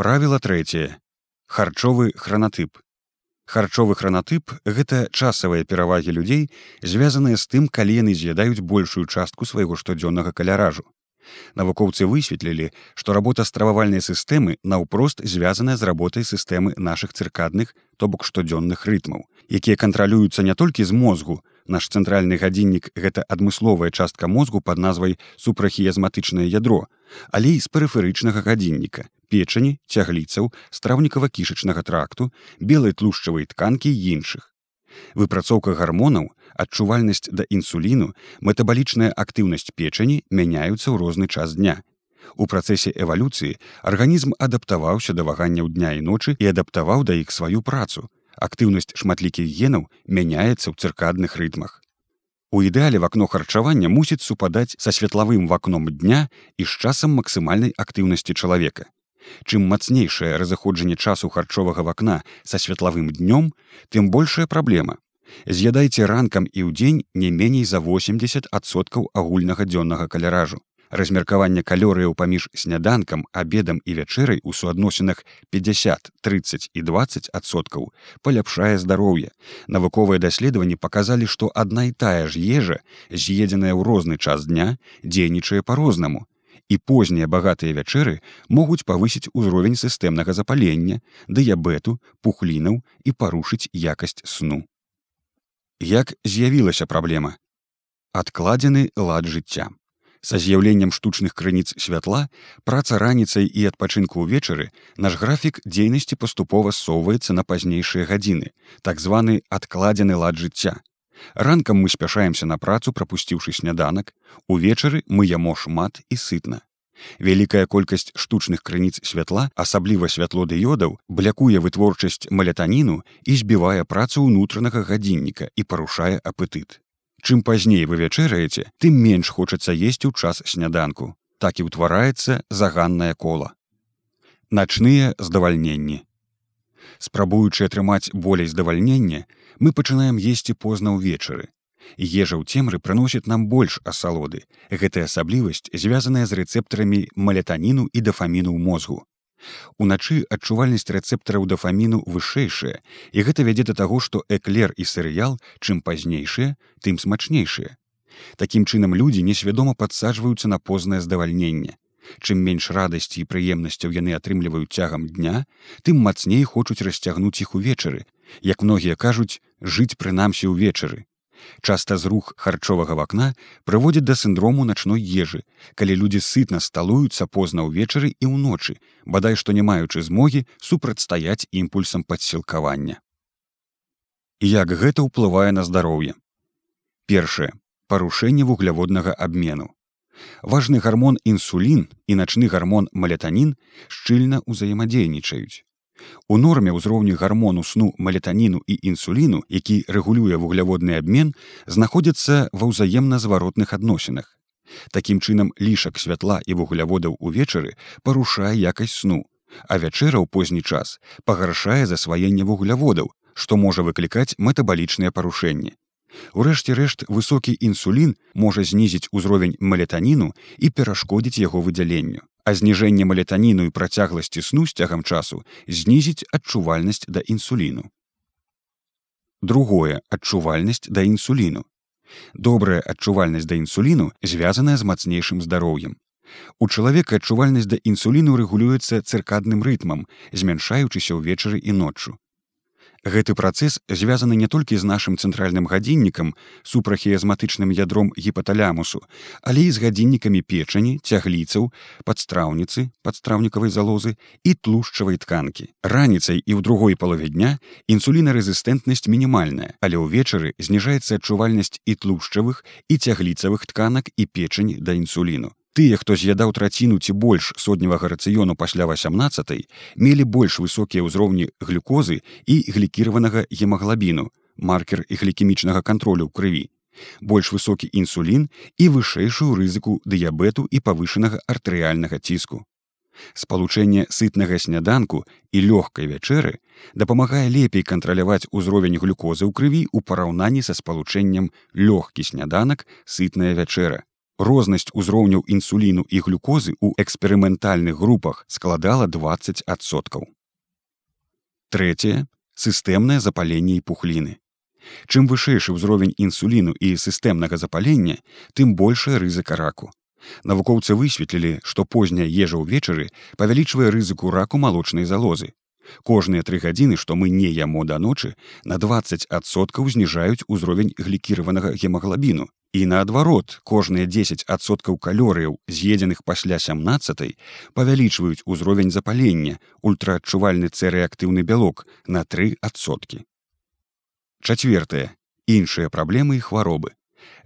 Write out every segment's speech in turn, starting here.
Правіла трэцяе. Харчовы хранатып. Харчовы хранатып гэта часавыя перавагі людзей, звязаныя з тым, калі яны з'ядаюць большую частку свайго штодзённага каляражу. Навукоўцы высветлілі, што работа стрававальнай сістэмы наўпрост звязаная з работай сістэмы нашых цыркадных, то бок штодзённых рытмаў, якія кантралююцца не толькі з мозгу, наш цэнтральны гадзіннік гэта адмысловая частка мозгу пад назвай супрахіязматычнае ядро, але і з перыферычнага гадзінніка, печані, цягліцаў, страўнікава-кішачнага тракту, белай тлушчавай тканкі і іншых. Выпрацоўка гармонаў, адчувальнасць да інсуліну, метабалічная актыўнасць печані мяняюцца ў розны час дня. У працэсе эвалюцыі арганізм адаптаваўся да ваганняў дня і ночы і адаптаваў да іх сваю працу. Актыўнасць шматлікіх генаў мяняецца ў цыркадных рытмах. У ідэале вакно харчавання мусіць супадаць са светлавым вакном дня і з часам максімальнай актыўнасці чалавека. Чым мацнейшае разыходжанне часу харчовага вакна са светлавым днём, тым большая праблема. З'ядайце ранкам і ўдзень не меней за 80соткаў агульнага дзённага каляражу. Размеркаванне калорыяў паміж сняданкам, абедам і вячэрай у суадносінах 50, 30 і 20соткаў паляпшае здароўе. Навуковыя даследаванні паказалі, што адна і тая ж ежа, з'едзеная ў розны час дня, дзейнічае па-рознаму. І познія багатыя вячэры могуць павысіць узровень сістэмнага запалення, дыябету, пухлінаў і парушыць якасць сну. Як з'явілася праблема? Адкладзены лад жыцця. Са з'яўленнем штучных крыніц святла, праца раніцай і адпачынку ўвечары наш графік дзейнасці паступова ссоўваецца на пазнейшыя гадзіны, так званы адкладзены лад жыцця. Ранкам мы спяшаемся на працу, прапусціўшы сняданак, увечары мы ямо шмат і сытна. Вялікая колькасць штучных крыніц святла, асабліва святло дыёдаў, блякуе вытворчасць малятаніну і збівае працу ўнутранага гадзінніка і парушае апетыт. Чым пазней вы вячэраеце, тым менш хочацца есці ў час сняданку. Так і ўтвараецца заганнае кола. Начныя здавальненні. Спрабуючы атрымаць болей здавальнення, мы пачынаем есці позна ўвечары. Ежа ў цемры прыносіць нам больш асалоды. Гэтая асаблівасць звязаная з рэцэптарамі малятаніну і дафаміну ў мозгу. Уначы адчувальнасць рэцэптараў дафаміну вышэйшая, і гэта вядзе да таго, што эклер і серыял, чым пазнейшыя, тым смачнейшыя. Такім чынам людзі несвядома падсаджваюцца на познае здавальненне. Чым менш радасці і прыемнасцяў яны атрымліваюць цягам дня, тым мацней хочуць расцягнуць іх увечары. Як многія кажуць, жыць прынамсі ўвечары. Часта зрух харчовага вакна прыводзіць да сіндрому начной ежы, калі людзі сытна сталуюцца позна ўвечары і ўночы, бадай што не маючы змогі супрацьстаяць імпульсам падсілкавання. Як гэта ўплывае на здароўе. Першае парушэнне вугляводнага абмену. Важны гармон інсулін і начны гармон малятанін шчыльна ўзаемадзейнічаюць. У норме ўзроўню гармону сну малетаніну і інсуліну, які рэгулюе вугляводны абмен, знаходзяцца ва ўзаемна зваротных адносінах. Такім чынам лішак святла і вугляводаў увечары парушае якасць сну, а вячэра ў позні час пагаршае засваенне вугляводаў, што можа выклікаць метабалічныя парушэнні. Урэшце рэшт высокі інсулін можа знізіць узровень малетаніну і перашкодзіць яго выдзяленню а зніжэнне малетаніну і працягласці сну з цягам часу знізіць адчувальнасць да інсуліну. Другое адчувальнасць да інсуліну. Добрая адчувальнасць да інсуліну звязаная з мацнейшым здароўем. У чалавека адчувальнасць да інсуліну рэгулюецца цыркадным рытмам, змяншаючыся ўвечары і ноччу. Гэты працэс звязаны не толькі з нашым цэнтральным гадзіннікам супрахіязматычным ядром гіпаталямусу, але і з гадзіннікамі печані, цягліцаў, падстраўніцы, падстраўнікавай залозы і тлушчавай тканкі. Раніцай і ў другой палове дня інсулінарэзістэнтнасць мінімальная, але ўвечары зніжаецца адчувальнасць і тлушчавых і цягліцавых тканак і печань да інсуліну. Тыя, хто з'ядаў траціну ці больш содневага рацыёну пасля 18, мелі больш высокія ўзроўні глюкозы і глікіраванага гемаглабіну, маркер і глікемічнага кантролю ў крыві, больш высокі інсулін і вышэйшую рызыку дыябету і павышанага артэрыяльнага ціску. Спалучэнне сытнага сняданку і лёгкай вячэры дапамагае лепей кантраляваць узровень глюкозы ў крыві ў параўнанні са спалучэннем лёгкі сняданак сытная вячэра рознасць узроўняў інсуліну і глюкозы ў эксперыментальных групах складала 20соткаў. Трэцяе сістэмнае запаленне і пухліны. Чым вышэйшы ўзровень інсуліну і сістэмнага запалення, тым большая рызыка раку. Навукоўцы высветлілі, што позняя ежа ўвечары павялічвае рызыку раку малочнай залозы. Кожныя тры гадзіны, што мы не яму да ночы, на 20соткаў зніжаюць узровень глікіраванага гемаглабіну. І наадварот, кожныя 10соткаў калорыяў, з'едзеных пасля 17 павялічваюць узровень запалення, ультраадчувальны цэрэактыўны бялок на трысоткі. Чацвертае іншыя праблемы і хваробы.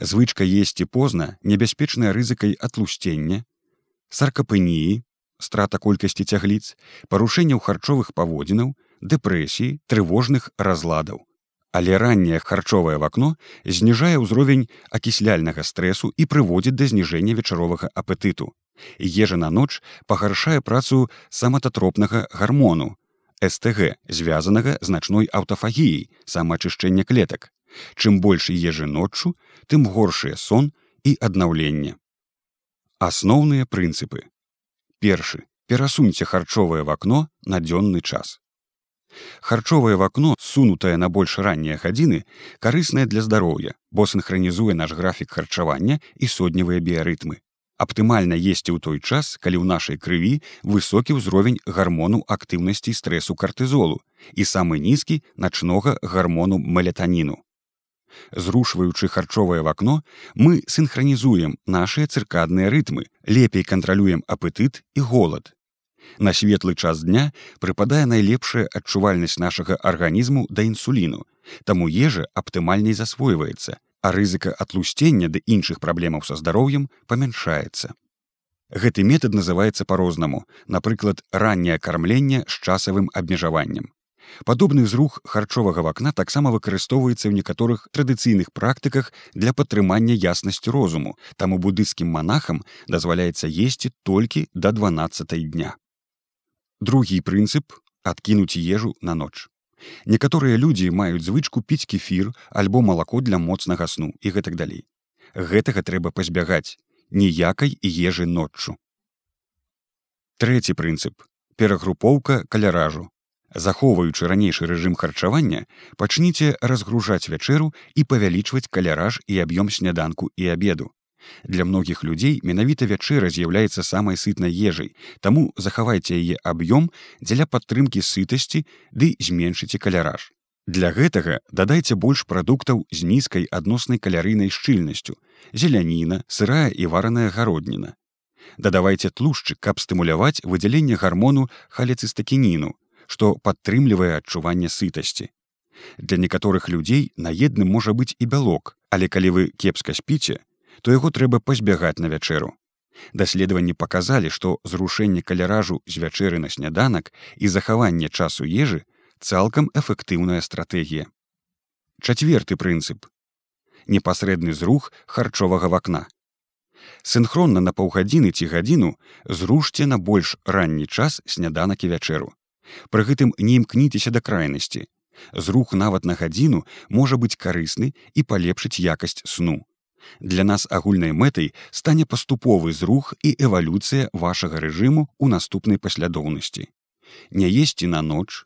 Звычка есці позна небяспечная рызыкай атлусцення, саркапыніі, страта колькасці цягліц, парушэнняў харчовых паводзінаў, дэпрэсіі, трывожных разладаў. Але ранняе харчовае вакно зніжае ўзровень акісляльнага стрэсу і прыводзіць да зніжэння вечаровага апетыту. Ежа на ноч пагаршае працу самататропнага гармону, СТГ, звязанага значной аўтафагіяй самаачышчэння клетак. Чым больш ежы ноччу, тым горшыя сон і аднаўленне. Асноўныя прынцыпы. Першы. Перасуньце харчовае вакно на дзённы час. Харчовае вакно, сунутае на больш раннія гадзіны, карыснае для здароўя, бо синхронізуе наш графік харчавання і сотневыя біярытмы аптымальна есці ў той час калі ў нашай крыві высокі ўзровень гармону актыўнасці стрэсу картызолу і самы нізкі начнога гармону мелетаніну зрушваючы харчовае вакно мы синхронізуем нашыя цыркадныя рытмы лепей кантралюем апетыт і голад на светлы час дня прыпадае найлепшая адчувальнасць нашага арганізму да інсуліну таму ежа аптымальней засвойваецца а рызыка атлусцення ды іншых праблемаў са здароўем памяншаецца. Гэты метад называецца па-рознаму, напрыклад, ранняе кармленне з часавым абмежаваннем. Падобны зрух харчовага вакна таксама выкарыстоўваецца ў некаторых традыцыйных практыках для падтрымання яснасці розуму, таму будысцкім манахам дазваляецца есці толькі да 12 дня. Другі прынцып адкінуць ежу на ноч. Некаторыя людзі маюць звычку піць кефір альбо малако для моцнага сну і гэтак далей. Гэтага трэба пазбягаць ніякай ежы ноччу. Трэці прынцып перагрупоўка каляражу. Захоўваючы ранейшы рэжым харчавання, пачніце разгружаць вячэру і павялічваць каляраж і аб'ём сняданку і абеду. Для многіх людзей менавіта вячэра з'яўляецца самай сытнай ежай, таму захавайце яе аб'ём дзеля падтрымкі сытасці ды зменшыце каляраж. Для гэтага дадайце больш прадуктаў з нізкай адноснай калярыйнай шчыльнасцю, зеляніна, сырая і вараная гародніна. Дадавайце тлушчы, каб стымуляваць выдзяленне гармону халецыстакініну, што падтрымлівае адчуванне сытасці. Для некаторых людзей наедным можа быць і бялок, але калі вы кепска спіце, то яго трэба пазбягаць на вячэру. Даследаванні паказалі, што зрушэнне каляражу з вячэры на сняданак і захаванне часу ежы цалкам эфектыўная стратэгія. Чацверты прынцып непасрэдны зрух харчовага вакна. Синхронна на паўгадзіны ці гадзіну зрушце на больш ранні час сняданак і вячэру. Пры гэтым не імкніцеся да крайнасці. Зрух нават на гадзіну можа быць карысны і палепшыць якасць сну. Для нас агульнай мэтай стане паступовы зрух і эвалюцыя вашага рэжыму ў наступнай паслядоўнасці. Не есці на ноч,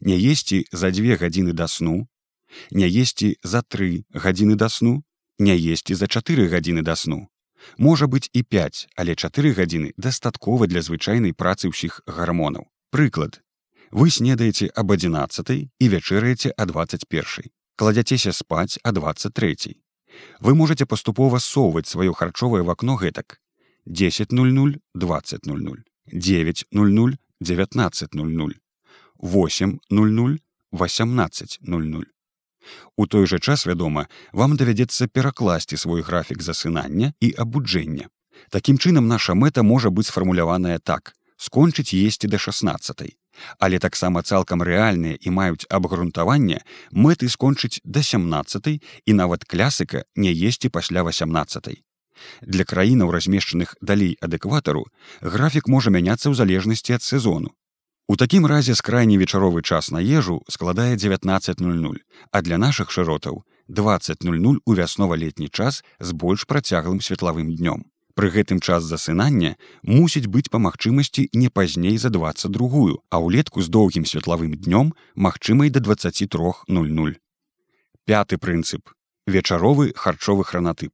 не есці за дзве гадзіны да сну, не есці за тры гадзіны да сну, не есці за чатыры гадзіны да сну. Можа быць і 5, але чатыры гадзіны дастаткова для звычайнай працы ўсіх гармонаў. Прыклад. Вы снедаеце аб 11 і вячэраеце а 21. кладзяцеся спаць а 23 вы можете паступова соўваць сваё харчовае вакно гэтак. 10:00 20:00 9:00 19:00 8:00 18:00 У той жа час вядома вам давядзецца перакласці свой графік засынання і абуджэння. Такім чынам наша мэта можа быць сфармуляваная так скончыць есці да 16 але таксама цалкам рэальныя і маюць абгрунтаванне мэты скончыць да 17 і нават клясыка не есці пасля 18. Для краінаў размешчаных далей адэкватару графік можа мяняцца ў залежнасці ад сезону. У такім разе скрайні вечаровы час на ежу складае 19:00, а для нашых шыротаў 20:00 у вяснова-летні час з больш працяглым светлавым днём. Пры гэтым час засынання мусіць быць па магчымасці не пазней за 22, а ўлетку з доўгім светлавым днём магчымай да 23:00. Пяты прынцып вечаровы харчовы хранатып.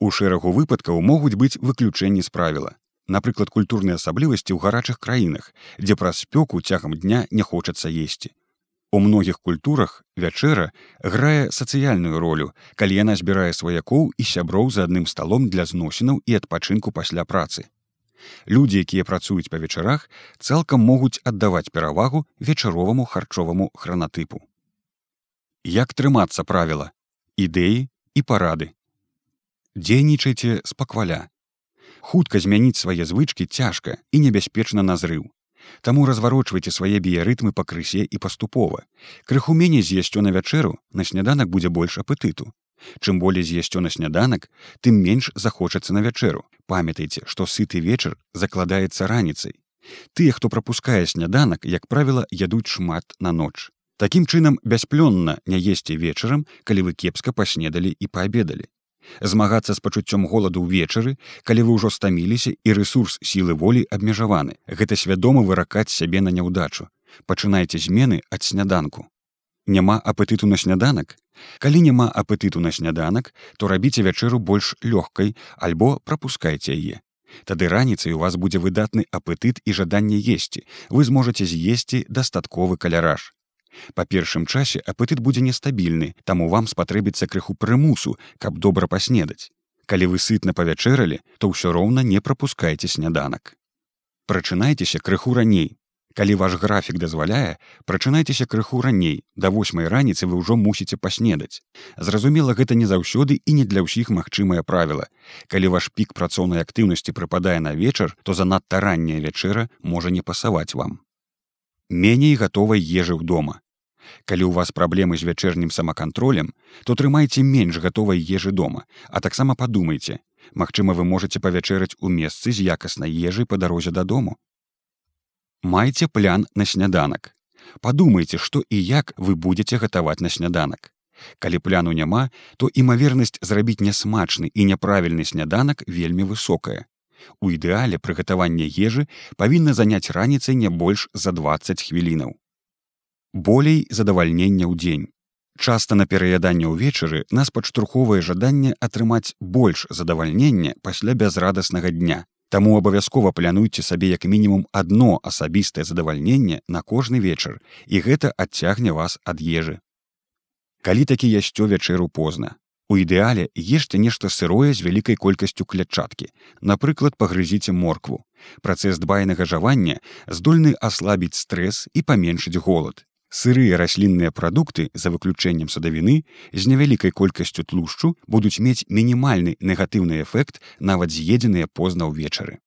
У шэрагу выпадкаў могуць быць выключэнні з правіла. Напрыклад, культурныя асаблівасці ў гарачых краінах, дзе праз спёку цягам дня не хочацца есці. У многіх культурах вячэра грае сацыяльную ролю, калі яна збірае сваякоў і сяброў за адным сталом для зносінаў і адпачынку пасля працы. Людзі, якія працуюць па вечарах, цалкам могуць аддаваць перавагу вечароваму харчоваму хранатыпу. Як трымацца правіла, ідэі і парады. Дзейнічайце спакваля. Хутка змяніць свае звычкі цяжка і небяспечна назрыў. Таму разварочвайце свае біярытмы пакрысе і паступова. Крыху меней з'ясцё на вячэру на сняданак будзе больш апытыту. Чым болей з'ясцё на сняданак, тым менш захочацца на вячэру. Памятайце, што сыты вечар закладаецца раніцай. Тыя, хто прапускае сняданак, як правіла, ядуць шмат на ноч. Такім чынам бясплённа не есці вечарам, калі вы кепска паснедалі і паабедалі змагацца з пачуццём голаду ўвечары калі вы ўжо стаміліся і рэсурс сілы волі абмежаваны. Гэта свядома выракаць сябе на няўдачу. Пачынайце змены ад сняданку. Няма апетыту на сняданак? Калі няма апетыту на сняданак то рабіце вячэру больш лёгкай альбо прапускайце яе. Тады раніцай у вас будзе выдатны апетыт і жаданне есці. Вы зможаце з'есці дастатковы каляраж Па першым часе апетыт будзе нестабільны, таму вам спатрэбіцца крыху прымусу, каб добра паснедаць. Калі вы сытна павячэралі, то ўсё роўна не прапускайце сняданак. Прачынайцеся крыху раней. Калі ваш графік дазваляе, прачынайцеся крыху раней, да восьмай раніцы вы ўжо мусіце паснедаць. Зразумела, гэта не заўсёды і не для ўсіх магчымае правіла. Калі ваш пік працоўнай актыўнасці прыпадае на вечар, то занадта ранняя вячэра можа не пасаваць вам меней гатовай ежы ў дома. Калі ў вас праблемы з вячэрнім самакантролем, то трымайце менш гатовай ежы дома, а таксама падумайце, Магчыма, вы можете павячэраць у месцы з якаснай ежай па дарозе дадому. Майце план на сняданак. Падумайце, што і як вы будете гатаваць на сняданак. Калі пляну няма, то імавернасць зрабіць нясмачны і няправільны сняданак вельмі высокая. У ідэале прыгатавання ежы павінна заняць раніцай не больш за 20 хвілінаў. Болей задавальнення ў дзень. Часта на пераяданне ўвечары нас падштурховае жаданне атрымаць больш задавальнення пасля бязрадаснага дня. Таму абавязкова плянуйце сабе як мінімум адно асабістае задавальненне на кожны вечар, і гэта адцягне вас ад ежы. Калі такі ясцё вячэру позна, У ідэале ешце нешта сырое з вялікай колькасцю клятчаткі. Напрыклад, пагрызіце моркву. Працэс дбайнага жавання здольны аслабіць стрэс і паменшыць голад. Сырыя раслінныя прадукты за выключэннем садавіны з невялікай колькасцю тлушчу будуць мець мінімальны негатыўны эфект нават з'едзеныя позна ўвечары.